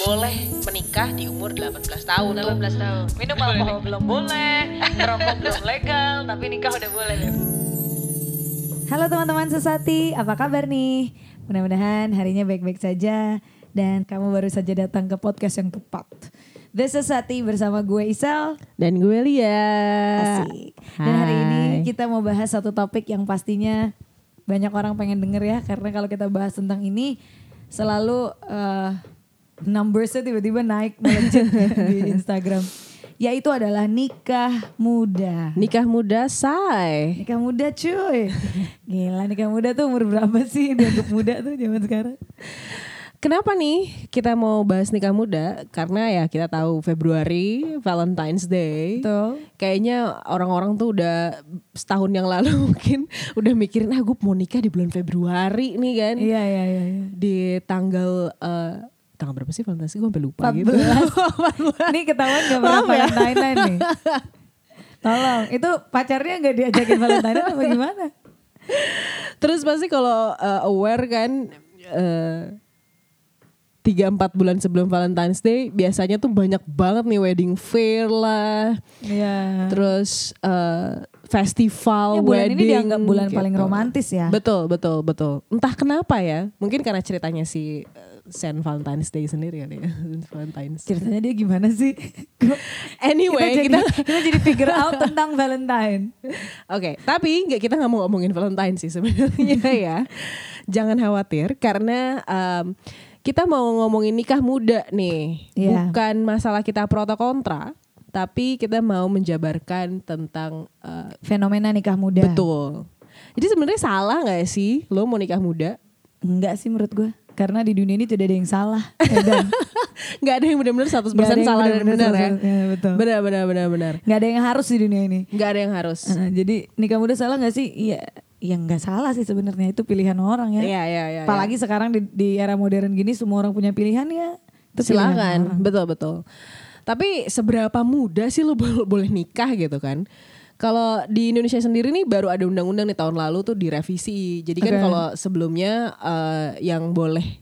boleh menikah di umur 18 tahun 18 tahun. Minum alkohol belum boleh, merokok belum legal, tapi nikah udah boleh. Halo teman-teman sesati, apa kabar nih? Mudah-mudahan harinya baik-baik saja dan kamu baru saja datang ke podcast yang tepat. The Sesati bersama gue Isel. Dan gue Lia. Asik. Dan hari ini kita mau bahas satu topik yang pastinya banyak orang pengen denger ya. Karena kalau kita bahas tentang ini selalu eh, numbersnya tiba-tiba naik melejit di Instagram. Yaitu adalah nikah muda. Nikah muda say. Nikah muda cuy. Gila nikah muda tuh umur berapa sih dianggap muda tuh zaman sekarang? Kenapa nih kita mau bahas nikah muda? Karena ya kita tahu Februari Valentine's Day. Betul. Kayaknya orang-orang tuh udah setahun yang lalu mungkin udah mikirin ah gue mau nikah di bulan Februari nih kan. Iya iya iya. iya. Di tanggal eh, tanggal berapa sih Valentine's Day? Gue sampai lupa 14. gitu. Ini ketahuan gak pernah Maaf ya. Valentine nih. Tolong, itu pacarnya gak diajakin Valentine apa gimana? Terus pasti kalau eh, aware kan eh, tiga empat bulan sebelum Valentine's Day biasanya tuh banyak banget nih wedding fair lah, Iya. terus eh, festival Ya, bulan wedding. ini dianggap bulan paling gitu. romantis ya. Betul betul betul. Entah kenapa ya, mungkin karena ceritanya si eh, Saint Valentine's Day sendiri kali ya. Saint Valentine's. Ceritanya dia gimana sih? Anyway kita, kita, jadi, kita jadi figure out tentang Valentine. Oke, tapi nggak kita nggak mau ngomongin Valentine sih sebenarnya ya. Jangan khawatir karena em, kita mau ngomongin nikah muda nih. Iya. Bukan masalah kita pro atau kontra, tapi kita mau menjabarkan tentang eh, Fenomena nikah muda. betul. Jadi sebenarnya salah nggak sih lo mau nikah muda? Enggak sih menurut gue. Karena di dunia ini tidak ada yang salah. Ya dan Nggak ada yang benar-benar 100% Nggak ada yang salah dan benar-benar benar ya. 100%, ya, betul. Benar benar benar benar. Nggak ada yang harus di dunia ini. Nggak ada yang harus. Nah, jadi nikah muda salah nggak sih? Iya, ya nggak salah sih sebenarnya itu pilihan orang ya. Iya iya iya. Apalagi sekarang di, di era modern gini semua orang punya pilihan ya. Itu Silakan, betul betul. Tapi seberapa muda sih lo boleh, nikah gitu kan? Kalau di Indonesia sendiri nih baru ada undang-undang nih tahun lalu tuh direvisi. Jadi kan Oke. kalau sebelumnya eh, yang boleh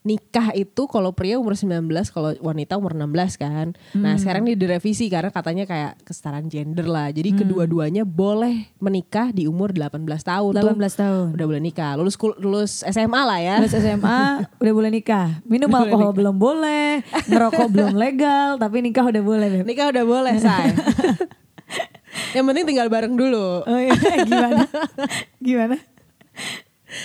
nikah itu kalau pria umur 19, kalau wanita umur 16 kan. Nah, Hmm. sekarang ini direvisi karena katanya kayak kesetaraan gender lah. Jadi kedua-duanya boleh menikah di umur 18 tahun 18 tuh. tahun. Udah boleh nikah. Lulus lulus SMA lah ya. Lulus SMA udah boleh nikah. Minum alkohol belum boleh, ngerokok belum legal, tapi nikah udah boleh, Beb. Nikah udah boleh, say. Yang penting tinggal bareng dulu. Oh iya, gimana? gimana?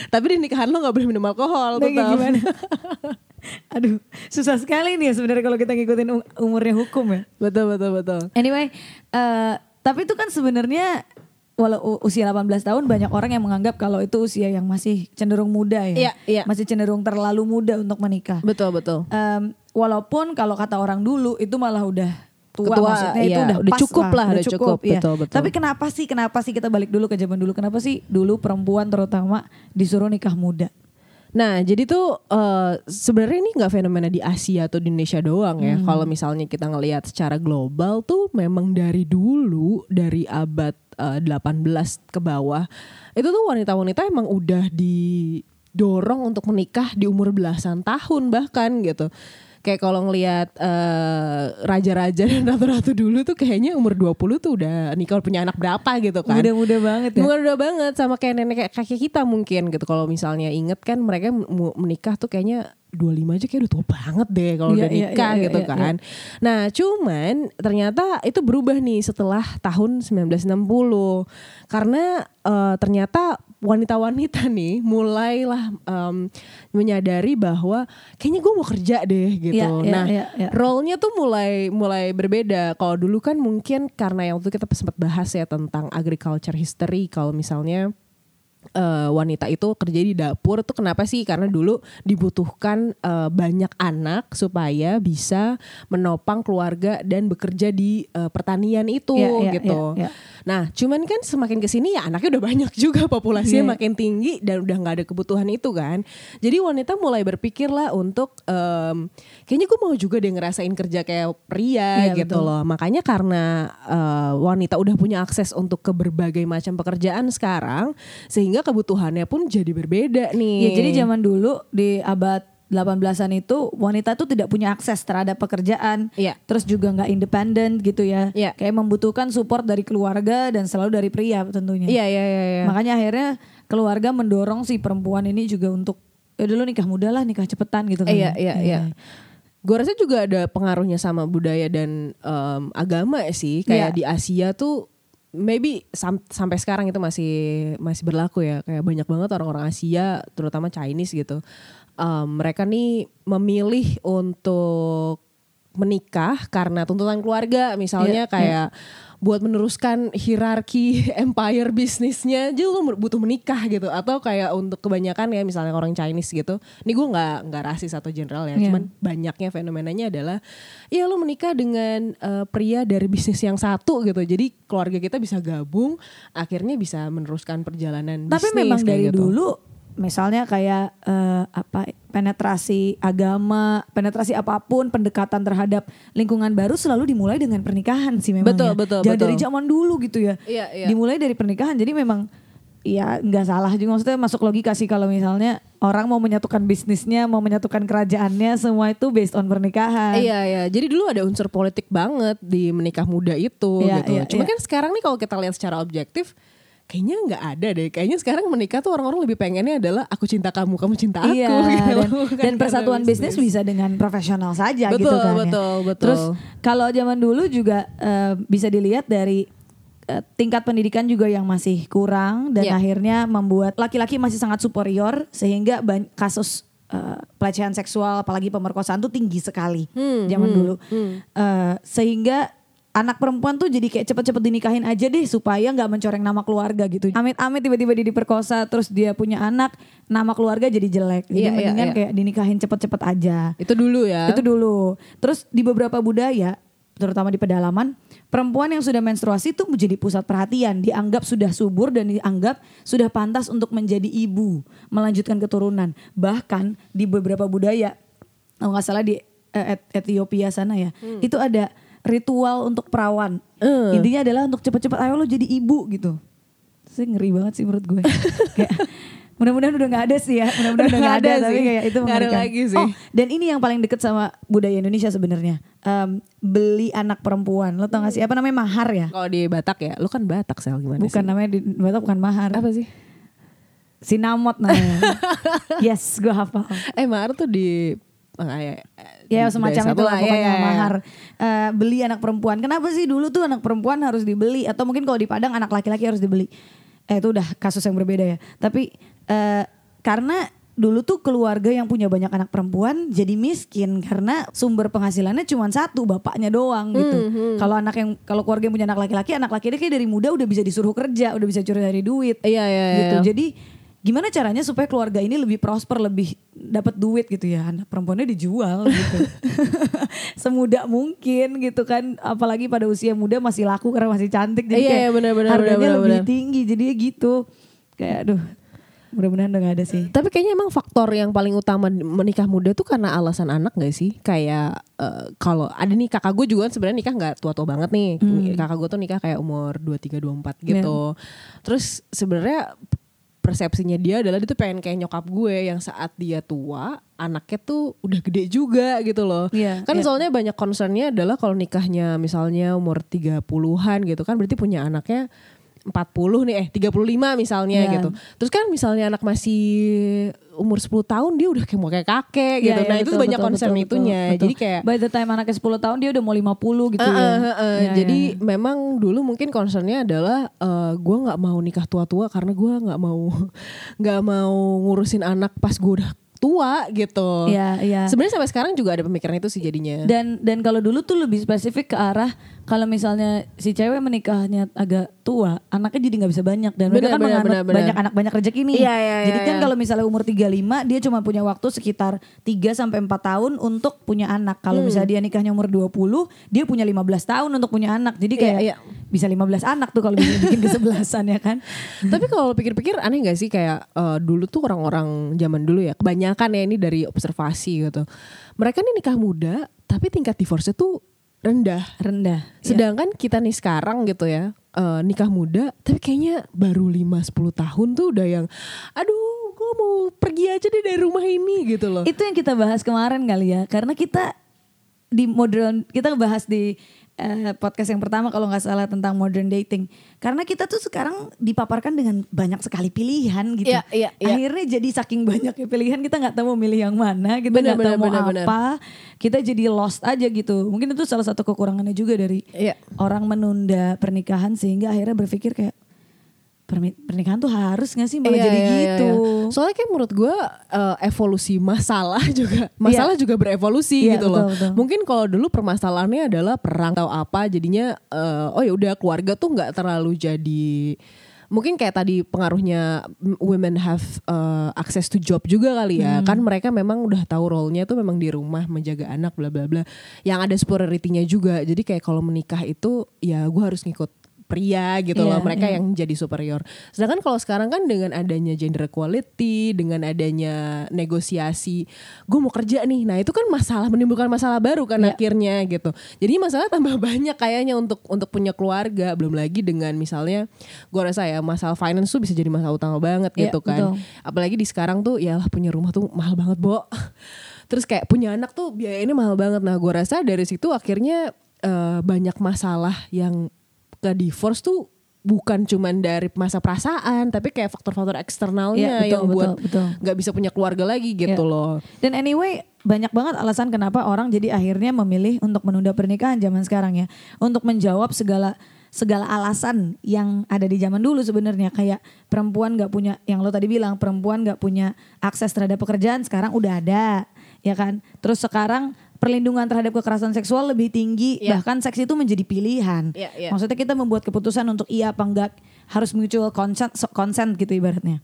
Tapi di nikahan lo gak boleh minum alkohol Nah, tetap. gimana? Aduh, susah sekali nih ya sebenarnya kalau kita ngikutin um- umurnya hukum ya. Betul, betul, betul. Anyway, eh, tapi itu kan sebenarnya walau usia 18 tahun banyak orang yang menganggap kalau itu usia yang masih cenderung muda ya. Iya, iya. Masih cenderung terlalu muda untuk menikah. Betul, betul. Em, walaupun kalau kata orang dulu itu malah udah tua, Ketua, maksudnya itu iya, udah, udah pas cukup lah, udah cukup, iya. betul, betul. Tapi kenapa sih kenapa sih kita balik dulu ke zaman dulu kenapa sih dulu perempuan terutama disuruh nikah muda? Nah, jadi tuh eh, sebenarnya ini nggak fenomena di Asia atau di Indonesia doang ya. Kalau misalnya kita ngelihat secara global tuh memang dari dulu dari abad eh, 18 ke bawah itu tuh wanita-wanita emang udah didorong untuk menikah di umur belasan tahun bahkan gitu. Kayak kalau ngelihat eh, raja-raja dan ratu-ratu dulu tuh kayaknya umur 20 tuh udah nikah punya anak berapa gitu kan. Muda-muda banget ya. Muda banget sama kayak nenek kayak kakek kita mungkin gitu. Kalau misalnya inget kan mereka menikah tuh kayaknya 25 aja kayak udah tua banget deh kalau Iya, udah iya, nikah iya, gitu iya, kan. Nah cuman ternyata itu berubah nih setelah tahun 1960. Karena eh, ternyata wanita-wanita nih mulailah em, menyadari bahwa kayaknya gue mau kerja deh gitu. Iya, iya, nah iya, iya. role-nya tuh mulai mulai berbeda. Kalau dulu kan mungkin karena yang waktu kita sempat bahas ya tentang agriculture history. Kalau misalnya eh, wanita itu kerja di dapur tuh kenapa sih? Karena dulu dibutuhkan eh, banyak anak supaya bisa menopang keluarga dan bekerja di eh, pertanian itu Iya, iya, gitu. iya, iya. Nah, cuman kan semakin ke sini ya anaknya udah banyak juga populasinya Iya. makin tinggi dan udah nggak ada kebutuhan itu kan. Jadi wanita mulai berpikir lah untuk em, kayaknya gue mau juga deh ngerasain kerja kayak pria Iya, gitu betul. loh. Makanya karena eh, wanita udah punya akses untuk ke berbagai macam pekerjaan sekarang, sehingga kebutuhannya pun jadi berbeda nih. Ya jadi zaman dulu di abad 18-an itu wanita tuh tidak punya akses terhadap pekerjaan, Iya. terus juga nggak independen gitu ya, Iya. kayak membutuhkan support dari keluarga dan selalu dari pria tentunya. Iya iya iya. iya. Makanya akhirnya keluarga mendorong si perempuan ini juga untuk ya dulu nikah muda lah, nikah cepetan gitu kan. Iya iya iya. Gue rasa juga ada pengaruhnya sama budaya dan em, agama sih. Kayak Iya. di Asia tuh maybe sam- sampai sekarang itu masih masih berlaku ya. Kayak banyak banget orang-orang Asia, terutama Chinese gitu. Em, mereka nih memilih untuk menikah karena tuntutan keluarga misalnya Iya, kayak buat meneruskan hierarki empire bisnisnya jadi lu butuh menikah gitu atau kayak untuk kebanyakan ya misalnya orang Chinese gitu ini gue nggak nggak rasis atau general ya Iya. cuman banyaknya fenomenanya adalah ya lu menikah dengan eh, pria dari bisnis yang satu gitu jadi keluarga kita bisa gabung akhirnya bisa meneruskan perjalanan Tapi bisnis memang dari gitu. dulu misalnya kayak eh, apa penetrasi agama, penetrasi apa pun, pendekatan terhadap lingkungan baru selalu dimulai dengan pernikahan sih memang. Betul, ya. betul, Jangan betul. dari zaman dulu gitu ya. Iya, iya. Dimulai dari pernikahan. Jadi memang ya nggak salah juga maksudnya masuk logika sih kalau misalnya orang mau menyatukan bisnisnya, mau menyatukan kerajaannya, semua itu based on pernikahan. Iya iya, jadi dulu ada unsur politik banget di menikah muda itu Iya, gitu. iya, Cuma iya. kan sekarang nih kalau kita lihat secara objektif, kayaknya nggak ada deh. Kayaknya sekarang menikah tuh orang-orang lebih pengennya adalah aku cinta kamu, kamu cinta aku. Iya, gitu. dan, dan persatuan bisnis bisa dengan profesional saja Betul, gitu kan. ya. betul, betul. Terus kalau zaman dulu juga eh, bisa dilihat dari eh, tingkat pendidikan juga yang masih kurang dan Iya. akhirnya membuat laki-laki masih sangat superior sehingga kasus eh, pelecehan seksual apalagi pemerkosaan tuh tinggi sekali Hmm, zaman hmm, dulu. Eh, sehingga anak perempuan tuh jadi kayak cepet-cepet dinikahin aja deh supaya nggak mencoreng nama keluarga gitu. Amit-amit tiba-tiba dia diperkosa terus dia punya anak, nama keluarga jadi jelek. Jadi Iya, iya, mendingan iya. kayak dinikahin cepet-cepet aja. Itu dulu ya. Itu dulu. Terus di beberapa budaya, terutama di pedalaman, perempuan yang sudah menstruasi itu menjadi pusat perhatian, dianggap sudah subur dan dianggap sudah pantas untuk menjadi ibu, melanjutkan keturunan. Bahkan di beberapa budaya, kalau nggak salah di eh, Et- Ethiopia sana ya, itu ada ritual untuk perawan. Eh. Intinya adalah untuk cepet-cepet ayo lo jadi ibu gitu. Saya ngeri banget sih menurut gue. Kayak, mudah-mudahan udah nggak ada sih ya, mudah-mudahan udah nggak ada, ada tapi sih. kayak itu Nggak ada mengerikan. lagi sih. Oh, dan ini yang paling deket sama budaya Indonesia sebenarnya. Em, beli anak perempuan. Lo tau gak sih apa namanya mahar ya? Kalau di Batak ya, lu kan Batak sel gimana Bukan sih? namanya di Batak bukan mahar. Apa sih? Sinamot namanya. yes, gue hafal. Eh mahar tuh di ah, ya, Ya semacam itu lah ya, pokoknya ya, ya. mahar. Eh, beli anak perempuan. Kenapa sih dulu tuh anak perempuan harus dibeli? Atau mungkin kalau di Padang anak laki-laki harus dibeli. Eh itu udah kasus yang berbeda ya. Tapi eh, karena dulu tuh keluarga yang punya banyak anak perempuan jadi miskin karena sumber penghasilannya cuma satu bapaknya doang gitu. Hmm, Kalau anak yang kalau keluarga yang punya anak laki-laki, anak laki-laki kayak dari muda udah bisa disuruh kerja, udah bisa curi dari duit Iya iya iya. gitu. Jadi gimana caranya supaya keluarga ini lebih prosper, lebih dapat duit gitu ya. Anak perempuannya dijual gitu. Semudah mungkin gitu kan. Apalagi pada usia muda masih laku karena masih cantik. Jadi Iya, kayak iya, benar, benar, harganya benar, lebih benar. tinggi. Jadi gitu. Kayak aduh. Mudah-mudahan udah gak ada sih. Tapi kayaknya emang faktor yang paling utama menikah muda tuh karena alasan anak gak sih? Kayak eh, kalau ada nih kakak gue juga kan sebenarnya nikah nggak tua-tua banget nih. Kakak gue tuh nikah kayak umur 23 24 gitu. Terus sebenarnya persepsinya dia adalah dia tuh pengen kayak nyokap gue yang saat dia tua anaknya tuh udah gede juga gitu loh. Iya, kan iya. soalnya banyak concernnya adalah kalau nikahnya misalnya umur 30-an gitu kan berarti punya anaknya 40 nih eh 35 misalnya Iya. gitu. Terus kan misalnya anak masih umur 10 tahun dia udah kayak mau kayak kakek gitu. Iya, iya, nah, itu betul, banyak betul, concern betul, itunya. betul, betul. Jadi kayak By the time anaknya 10 tahun dia udah mau 50 gitu ya. eh, eh, eh. Iya, Jadi iya. memang dulu mungkin concernnya adalah eh, gue nggak mau nikah tua-tua karena gue nggak mau nggak mau ngurusin anak pas gue udah tua gitu. Iya, iya. Sebenarnya sampai sekarang juga ada pemikiran itu sih jadinya. Dan dan kalau dulu tuh lebih spesifik ke arah kalau misalnya si cewek menikahnya agak tua, anaknya jadi nggak bisa banyak dan mereka kan benar, menganut benar, benar. banyak anak banyak rezeki nih. Iya, iya, jadi iya, kan iya. kalau misalnya umur 35 dia cuma punya waktu sekitar 3 sampai 4 tahun untuk punya anak. Kalau Hmm. misalnya dia nikahnya umur 20, dia punya 15 tahun untuk punya anak. Jadi kayak Iya, iya. bisa 15 anak tuh kalau bisa bikin kesebelasan ya kan. Tapi kalau pikir-pikir aneh gak sih kayak eh, dulu tuh orang-orang zaman dulu ya kebanyakan ya ini dari observasi gitu. Mereka nih nikah muda tapi tingkat divorce tuh rendah. Rendah. Iya. Sedangkan kita nih sekarang gitu ya eh, nikah muda tapi kayaknya baru 5-10 tahun tuh udah yang aduh gue mau pergi aja deh dari rumah ini gitu loh. Itu yang kita bahas kemarin kali ya, karena kita di modern kita bahas di eh, podcast yang pertama kalau nggak salah tentang modern dating. Karena kita tuh sekarang dipaparkan dengan banyak sekali pilihan gitu. Iya, iya, iya. Akhirnya jadi saking banyaknya pilihan kita nggak tahu milih yang mana, kita nggak tahu benar, mau benar. apa. Kita jadi lost aja gitu. Mungkin itu salah satu kekurangannya juga dari Iya. orang menunda pernikahan sehingga akhirnya berpikir kayak "Permi- pernikahan tuh harus gak sih malah Iya, jadi iya, iya, gitu. iya. Soalnya kayak menurut gue eh, evolusi masalah juga masalah juga berevolusi Iya, gitu loh. betul, betul. Mungkin kalau dulu permasalahannya adalah perang atau apa, jadinya eh, oh ya udah keluarga tuh nggak terlalu jadi mungkin kayak tadi pengaruhnya women have eh, access to job juga kali ya kan mereka memang udah tahu role-nya tuh memang di rumah menjaga anak bla bla bla yang ada superiority-nya juga jadi kayak kalau menikah itu ya gue harus ngikut pria gitu loh Iya, mereka iya. yang jadi superior. Sedangkan kalau sekarang kan dengan adanya gender equality, dengan adanya negosiasi, gue mau kerja nih. Nah itu kan masalah menimbulkan masalah baru kan Iya. akhirnya gitu. Jadi masalah tambah banyak kayaknya untuk untuk punya keluarga. Belum lagi dengan misalnya, gue rasa ya masalah finance tuh bisa jadi masalah utama banget Iya, gitu kan. betul. Apalagi di sekarang tuh ya lah punya rumah tuh mahal banget bo. Terus kayak punya anak tuh biayanya mahal banget. Nah gue rasa dari situ akhirnya eh, banyak masalah yang ke divorce tuh bukan cuman dari masa perasaan tapi kayak faktor-faktor eksternalnya Iya, betul, yang buat nggak bisa punya keluarga lagi gitu Iya. loh. Dan anyway banyak banget alasan kenapa orang jadi akhirnya memilih untuk menunda pernikahan zaman sekarang ya. Untuk menjawab segala segala alasan yang ada di zaman dulu sebenarnya kayak perempuan nggak punya yang lo tadi bilang perempuan nggak punya akses terhadap pekerjaan sekarang udah ada ya kan terus sekarang perlindungan terhadap kekerasan seksual lebih tinggi Iya. bahkan seks itu menjadi pilihan Iya, iya. maksudnya kita membuat keputusan untuk iya apa enggak harus mutual consent consent gitu ibaratnya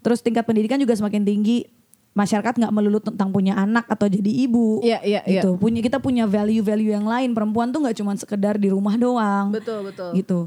terus tingkat pendidikan juga semakin tinggi masyarakat nggak melulu tentang punya anak atau jadi ibu Iya, iya, iya. gitu punya kita punya value value yang lain perempuan tuh nggak cuma sekedar di rumah doang Betul, betul. gitu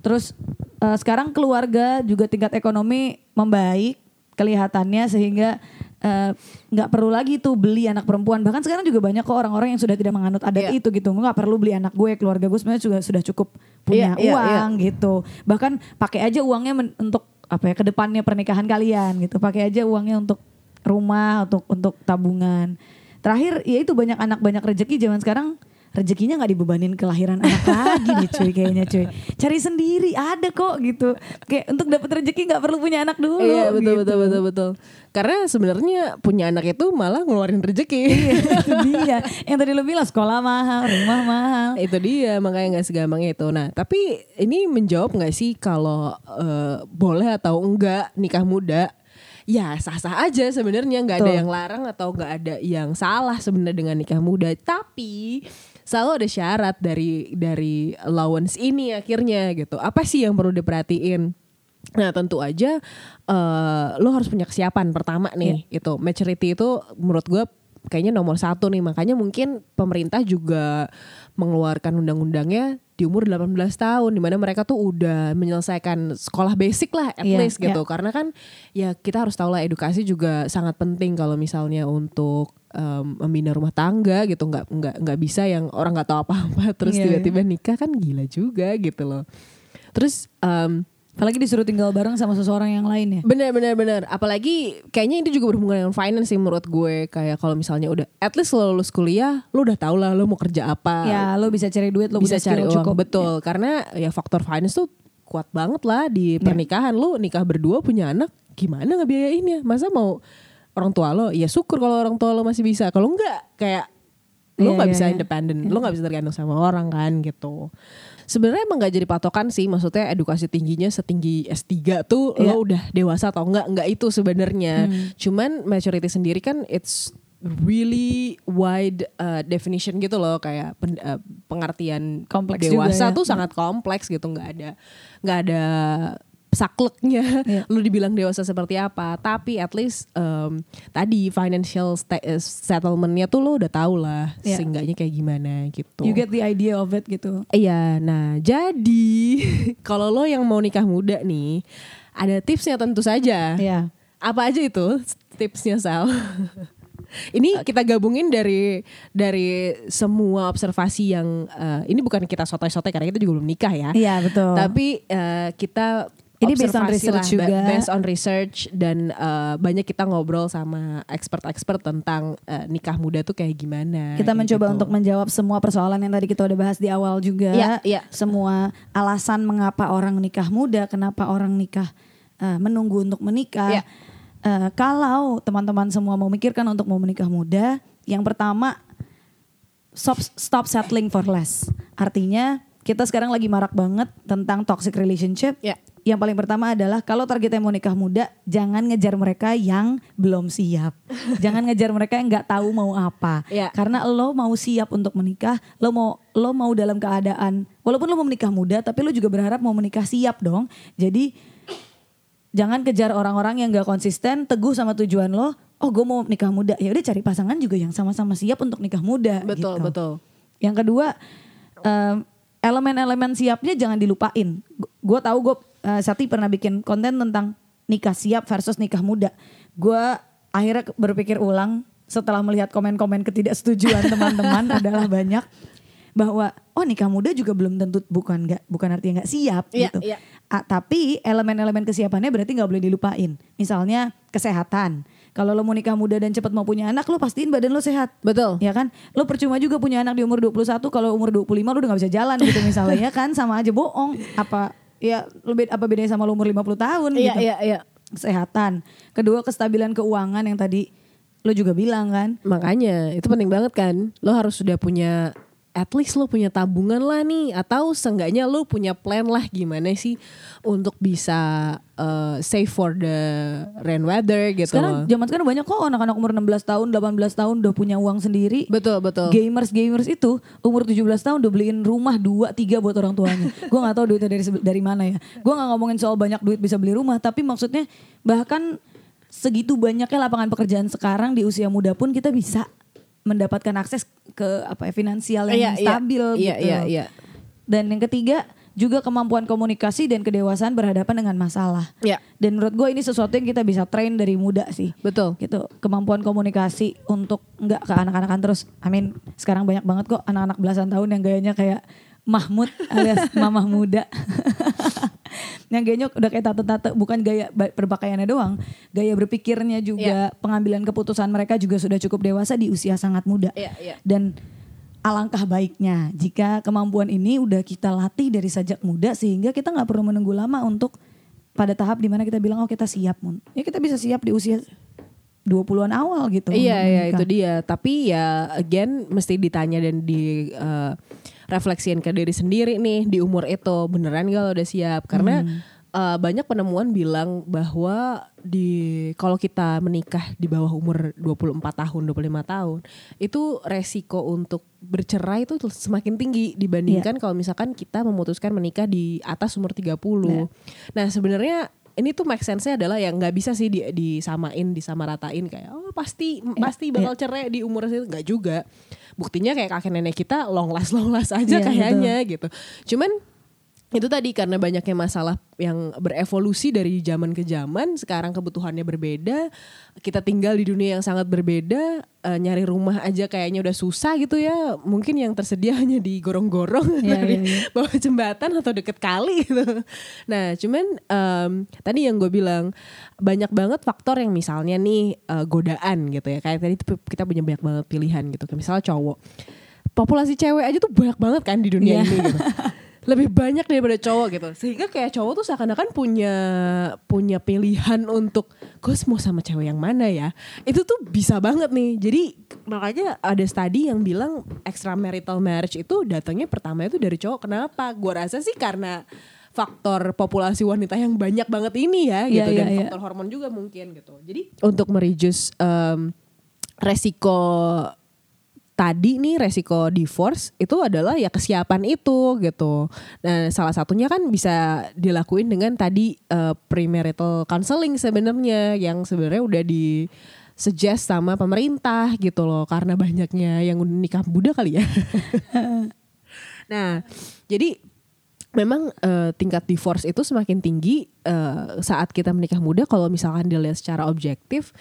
terus eh, sekarang keluarga juga tingkat ekonomi membaik kelihatannya sehingga eh, nggak perlu lagi tuh beli anak perempuan. Bahkan sekarang juga banyak kok orang-orang yang sudah tidak menganut adat Iya. itu gitu. Nggak perlu beli anak gue keluarga gue sebenarnya juga sudah cukup punya Iya, iya, uang gitu. Bahkan pakai aja uangnya men- untuk apa ya ke depannya pernikahan kalian gitu. Pakai aja uangnya untuk rumah untuk untuk tabungan. Terakhir ya itu banyak anak banyak rezeki. Zaman sekarang rezekinya nggak dibebanin kelahiran anak lagi nih cuy kayaknya cuy cari sendiri ada kok gitu kayak untuk dapat rezeki nggak perlu punya anak dulu Iya betul gitu. betul betul betul. Karena sebenarnya punya anak itu malah ngeluarin rezeki. itu dia yang tadi lo bilang sekolah mahal rumah mahal itu dia makanya nggak segampang itu. Nah tapi ini menjawab nggak sih kalau eh, boleh atau enggak nikah muda? Ya sah-sah aja sebenarnya nggak ada yang larang atau nggak ada yang salah sebenarnya dengan nikah muda. Tapi selalu ada syarat dari dari allowance ini akhirnya gitu. Apa sih yang perlu diperhatiin? Nah tentu aja eh lo harus punya kesiapan pertama nih itu maturity itu menurut gue kayaknya nomor satu nih makanya mungkin pemerintah juga mengeluarkan undang-undangnya di umur 18 tahun di mana mereka tuh udah menyelesaikan sekolah basic lah at Iya, least gitu. iya. karena kan ya kita harus tahu lah edukasi juga sangat penting kalau misalnya untuk em, membina rumah tangga gitu. Nggak nggak nggak bisa yang orang nggak tahu apa-apa terus Iya, tiba-tiba nikah kan gila juga gitu loh. Terus em, apalagi disuruh tinggal bareng sama seseorang yang lain ya Bener bener bener. Apalagi kayaknya itu juga berhubungan dengan finance sih menurut gue. Kayak kalau misalnya udah at least lo lulus kuliah, lo udah tau lah lo mau kerja apa. ya lo bisa cari duit lo bisa cari uang. cukup Betul. Karena ya faktor finance tuh kuat banget lah di pernikahan. Lo nikah berdua punya anak, gimana ngebiayainnya? Masa mau orang tua lo? Ya syukur kalau orang tua lo masih bisa. Kalau enggak kayak lo Iya, nggak iya, bisa iya. independen, lo nggak bisa tergantung sama orang kan gitu. Sebenarnya emang gak jadi patokan sih, maksudnya edukasi tingginya setinggi S3 tuh Iya. Hmm. lo udah dewasa atau enggak, enggak itu sebenarnya. Cuman maturity sendiri kan it's really wide uh, definition gitu loh kayak pen- uh, pengertian Kompleks juga dewasa ya. tuh sangat kompleks gitu nggak ada nggak ada sakleknya Iya. lu dibilang dewasa seperti apa tapi at least um, tadi financial eh, settlementnya tuh lo udah tahu lah Iya. seenggaknya kayak gimana gitu you get the idea of it gitu Iya, nah jadi kalau lo yang mau nikah muda nih, ada tipsnya tentu saja. ya Apa aja itu tipsnya Sal? ini kita gabungin dari dari semua observasi yang eh, ini bukan kita sotoy-sotoy karena kita juga belum nikah ya. iya betul Tapi eh, kita Ini based on research lah, juga. ba- based on research dan eh, banyak kita ngobrol sama expert-expert tentang eh, nikah muda tuh kayak gimana. Kita kayak mencoba gitu. untuk menjawab semua persoalan yang tadi kita udah bahas di awal juga. Iya, iya. Semua alasan mengapa orang nikah muda, kenapa orang nikah eh, menunggu untuk menikah. Iya. Eh, kalau teman-teman semua mau mikirkan untuk mau menikah muda, yang pertama stop stop settling for less. Artinya kita sekarang lagi marak banget tentang toxic relationship. Ya. Yang paling pertama adalah kalau targetnya mau nikah muda, jangan ngejar mereka yang belum siap. jangan ngejar mereka yang nggak tahu mau apa. Ya. Karena lo mau siap untuk menikah, lo mau lo mau dalam keadaan walaupun lo mau menikah muda, tapi lo juga berharap mau menikah siap dong. Jadi jangan kejar orang-orang yang gak konsisten, teguh sama tujuan lo. Oh, gue mau nikah muda. Ya udah cari pasangan juga yang sama-sama siap untuk nikah muda. Betul, gitu. betul. Yang kedua, em, elemen-elemen siapnya jangan dilupain. Gue tahu gue Sati pernah bikin konten tentang nikah siap versus nikah muda. Gue akhirnya berpikir ulang setelah melihat komen-komen ketidaksetujuan teman-teman adalah banyak bahwa oh nikah muda juga belum tentu bukan nggak bukan artinya nggak siap Iya, gitu. iya. Ah, tapi elemen-elemen kesiapannya berarti nggak boleh dilupain. Misalnya kesehatan. Kalau lo mau nikah muda dan cepat mau punya anak, lo pastiin badan lo sehat. Betul. Ya kan? Lo percuma juga punya anak di umur 21 kalau umur 25 lo udah gak bisa jalan gitu misalnya ya kan sama aja bohong. Apa ya lebih apa bedanya sama lo umur 50 tahun Iya, gitu. iya, iya. Kesehatan. Kedua kestabilan keuangan yang tadi lo juga bilang kan. Makanya itu penting banget kan. Lo harus sudah punya at least lo punya tabungan lah nih atau seenggaknya lo punya plan lah gimana sih untuk bisa uh, save for the rain weather gitu. Sekarang zaman sekarang banyak kok anak-anak umur 16 tahun, 18 tahun udah punya uang sendiri. betul, betul. Gamers gamers itu umur 17 tahun udah beliin rumah 2 3 buat orang tuanya. gue nggak tahu duitnya dari dari mana ya. Gue nggak ngomongin soal banyak duit bisa beli rumah, tapi maksudnya bahkan segitu banyaknya lapangan pekerjaan sekarang di usia muda pun kita bisa mendapatkan akses ke apa ya finansial yang Iya, iya. stabil Iya, gitu. iya, iya. Dan yang ketiga juga kemampuan komunikasi dan kedewasaan berhadapan dengan masalah. Iya. Dan menurut gue ini sesuatu yang kita bisa train dari muda sih Betul. gitu kemampuan komunikasi untuk nggak ke anak-anakan terus amin sekarang banyak banget kok anak-anak belasan tahun yang gayanya kayak Mahmud alias mamah muda yang gayanya udah kayak tante-tante bukan gaya berpakaiannya doang gaya berpikirnya juga pengambilan keputusan mereka juga sudah cukup dewasa di usia sangat muda Iya, iya. dan alangkah baiknya jika kemampuan ini udah kita latih dari sejak muda sehingga kita nggak perlu menunggu lama untuk pada tahap di mana kita bilang oh kita siap mun ya kita bisa siap di usia 20-an awal gitu Iya iya itu dia. Tapi ya again mesti ditanya dan di eh, refleksiin ke diri sendiri nih di umur itu beneran gak lo udah siap? Karena Hmm. eh, banyak penemuan bilang bahwa di kalau kita menikah di bawah umur 24 tahun, 25 tahun, itu resiko untuk bercerai itu semakin tinggi dibandingkan kalau misalkan kita memutuskan menikah di atas umur 30. Iya. Nah, sebenarnya ini tuh make sense-nya adalah yang nggak bisa sih di, disamain disamaratain kayak oh pasti pasti bakal cerai di umur segitu nggak juga buktinya kayak kakek nenek kita long last long last aja Iya, kayaknya gitu. Cuman itu tadi karena banyaknya masalah yang berevolusi dari zaman ke zaman sekarang kebutuhannya berbeda kita tinggal di dunia yang sangat berbeda eh, nyari rumah aja kayaknya udah susah gitu ya. Mungkin yang tersedia hanya di gorong-gorong Iya, dari iya, iya. bawah jembatan atau deket kali gitu. Nah cuman em, tadi yang gue bilang banyak banget faktor yang misalnya nih eh, godaan gitu ya. Kayak tadi kita punya banyak banget pilihan gitu. Misalnya cowok. Populasi cewek aja tuh banyak banget kan di dunia Iya. ini gitu lebih banyak daripada cowok gitu. Sehingga kayak cowok tuh seakan-akan punya punya pilihan untuk gue mau sama cewek yang mana ya. Itu tuh bisa banget nih. Jadi makanya ada studi yang bilang extramarital marriage itu datangnya pertama itu dari cowok. Kenapa? Gue rasa sih karena faktor populasi wanita yang banyak banget ini ya Iya, gitu. Iya, dan iya. faktor hormon juga mungkin gitu. Jadi untuk mereduce em, resiko tadi nih resiko divorce itu adalah ya kesiapan itu gitu. Nah, salah satunya kan bisa dilakuin dengan tadi eh, premarital counseling sebenarnya yang sebenarnya udah di suggest sama pemerintah gitu loh karena banyaknya yang nikah muda kali ya. nah, jadi memang eh, tingkat divorce itu semakin tinggi eh, saat kita menikah muda kalau misalkan dilihat secara objektif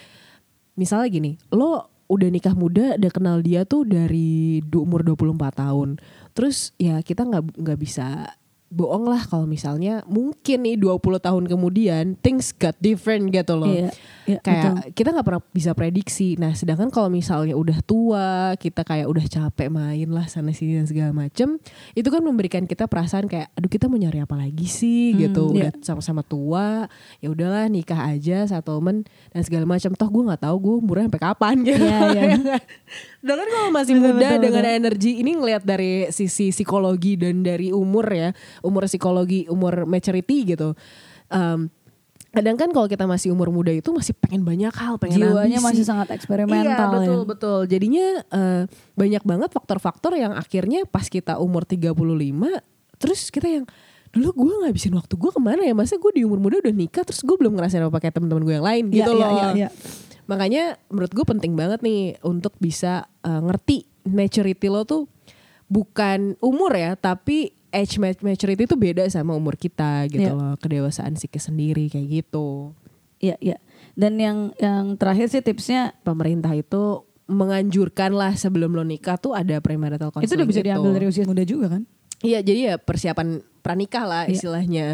misalnya gini, lo udah nikah muda, udah kenal dia tuh dari umur 24 tahun. Terus ya kita nggak nggak bisa bohong lah kalau misalnya mungkin nih 20 tahun kemudian things got different gitu loh. Iya, iya, kayak betul. kita nggak pernah bisa prediksi. Nah, sedangkan kalau misalnya udah tua, kita kayak udah capek main lah sana sini dan segala macem, itu kan memberikan kita perasaan kayak, aduh kita mau nyari apa lagi sih gitu. iya. Udah sama-sama tua, ya udahlah nikah aja settlement dan segala macam. Toh gue nggak tahu gue umurnya sampai kapan gitu. Iya, iya. Sedangkan kalau masih Betul, muda betul, dengan betul. energi ini ngelihat dari sisi psikologi dan dari umur ya, umur psikologi, umur maturity gitu. Em, kadang kan kalau kita masih umur muda itu masih pengen banyak hal, pengen Jiwanya ambisi. masih sangat eksperimental Iya betul ya. betul. Jadinya eh, banyak banget faktor-faktor yang akhirnya pas kita umur 35 terus kita yang dulu gue ngabisin waktu gue ke mana ya masa gue di umur muda udah nikah terus gue belum ngerasain apa kayak teman-teman gue yang lain Iya, gitu iya, loh. iya, iya. Makanya menurut gue penting banget nih untuk bisa eh, ngerti maturity lo tuh bukan umur ya tapi age mat- maturity itu beda sama umur kita gitu Iya. loh kedewasaan psikis sendiri kayak gitu. Iya, iya. Dan yang yang terakhir sih tipsnya pemerintah itu menganjurkan lah sebelum lo nikah tuh ada premarital counseling itu udah bisa diambil dari usia muda juga kan? Iya jadi ya persiapan pranikah lah Iya. istilahnya.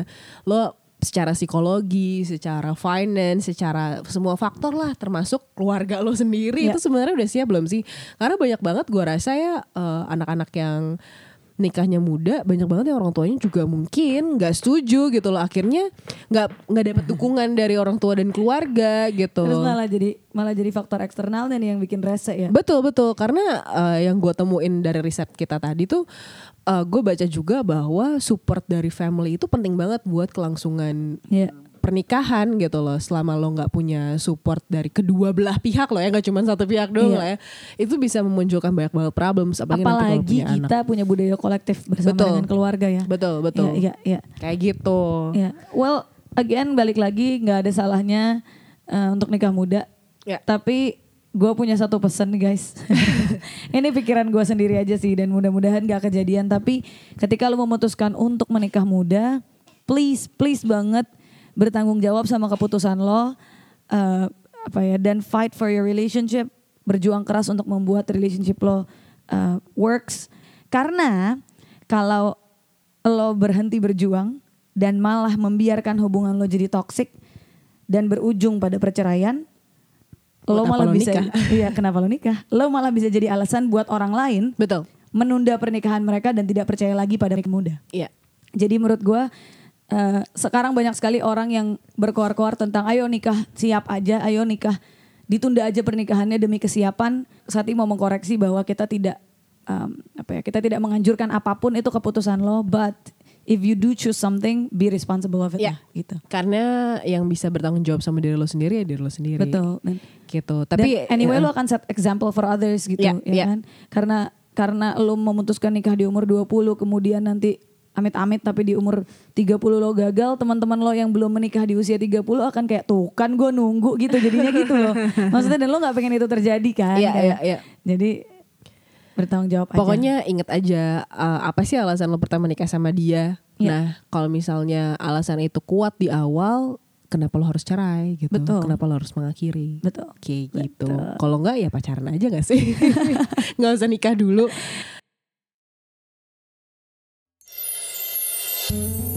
Lo secara psikologi, secara finance, secara semua faktor lah termasuk keluarga lo sendiri Iya. itu sebenarnya udah siap belum sih? Karena banyak banget gua rasa ya eh, anak-anak yang nikahnya muda banyak banget yang orang tuanya juga mungkin nggak setuju gitu loh akhirnya nggak nggak dapat dukungan dari orang tua dan keluarga gitu Terus malah jadi malah jadi faktor eksternalnya nih yang bikin rese ya. Betul betul karena eh, yang gue temuin dari riset kita tadi tuh gue baca juga bahwa support dari family itu penting banget buat kelangsungan Iya. Pernikahan gitu loh selama lo nggak punya support dari kedua belah pihak loh ya nggak cuma satu pihak doang Iya. lah ya itu bisa memunculkan banyak banget problems apalagi, Apalagi punya kita anak punya budaya kolektif bersama Betul. dengan keluarga ya. betul betul Iya, iya, iya. kayak gitu Ya, well, again balik lagi nggak ada salahnya eh, untuk nikah muda. Ya. Tapi gue punya satu pesan nih guys. Ini pikiran gue sendiri aja sih dan mudah-mudahan gak kejadian. Tapi ketika lu memutuskan untuk menikah muda, please, please banget bertanggung jawab sama keputusan lo. eh, apa ya dan fight for your relationship, berjuang keras untuk membuat relationship lo eh, works. Karena kalau lo berhenti berjuang dan malah membiarkan hubungan lo jadi toksik dan berujung pada perceraian, lo Buat apa malah lo bisa nikah? iya kenapa lo nikah? Lo malah bisa jadi alasan buat orang lain betul menunda pernikahan mereka dan tidak percaya lagi pada mereka muda. iya Jadi menurut gue eh, sekarang banyak sekali orang yang berkoar-koar tentang ayo nikah siap aja, ayo nikah ditunda aja pernikahannya demi kesiapan. Saat ini mau mengkoreksi bahwa kita tidak em, apa ya kita tidak menganjurkan apa pun itu keputusan lo, but if you do choose something, be responsible of it Iya. lah, gitu. karena yang bisa bertanggung jawab sama diri lo sendiri ya diri lo sendiri Betul. Dan, gitu tapi tapi anyway ya, lo akan set example for others gitu Iya, ya iya. kan. Karena karena lo memutuskan nikah di umur 20 kemudian nanti amit-amit tapi di umur 30 lo gagal, teman-teman lo yang belum menikah di usia 30 akan kayak tuh kan gue nunggu gitu jadinya gitu loh. Maksudnya dan lo nggak pengen itu terjadi kan. Iya, iya, iya. Jadi bertanggung jawab aja. Pokoknya inget aja uh, apa sih alasan lo pertama nikah sama dia. Iya. Nah kalau misalnya alasan itu kuat di awal, kenapa lo harus cerai gitu? Betul. Kenapa lo harus mengakhiri? betul. Kayak gitu. Kalau enggak ya pacaran aja gak sih? nggak usah nikah dulu. Thank you.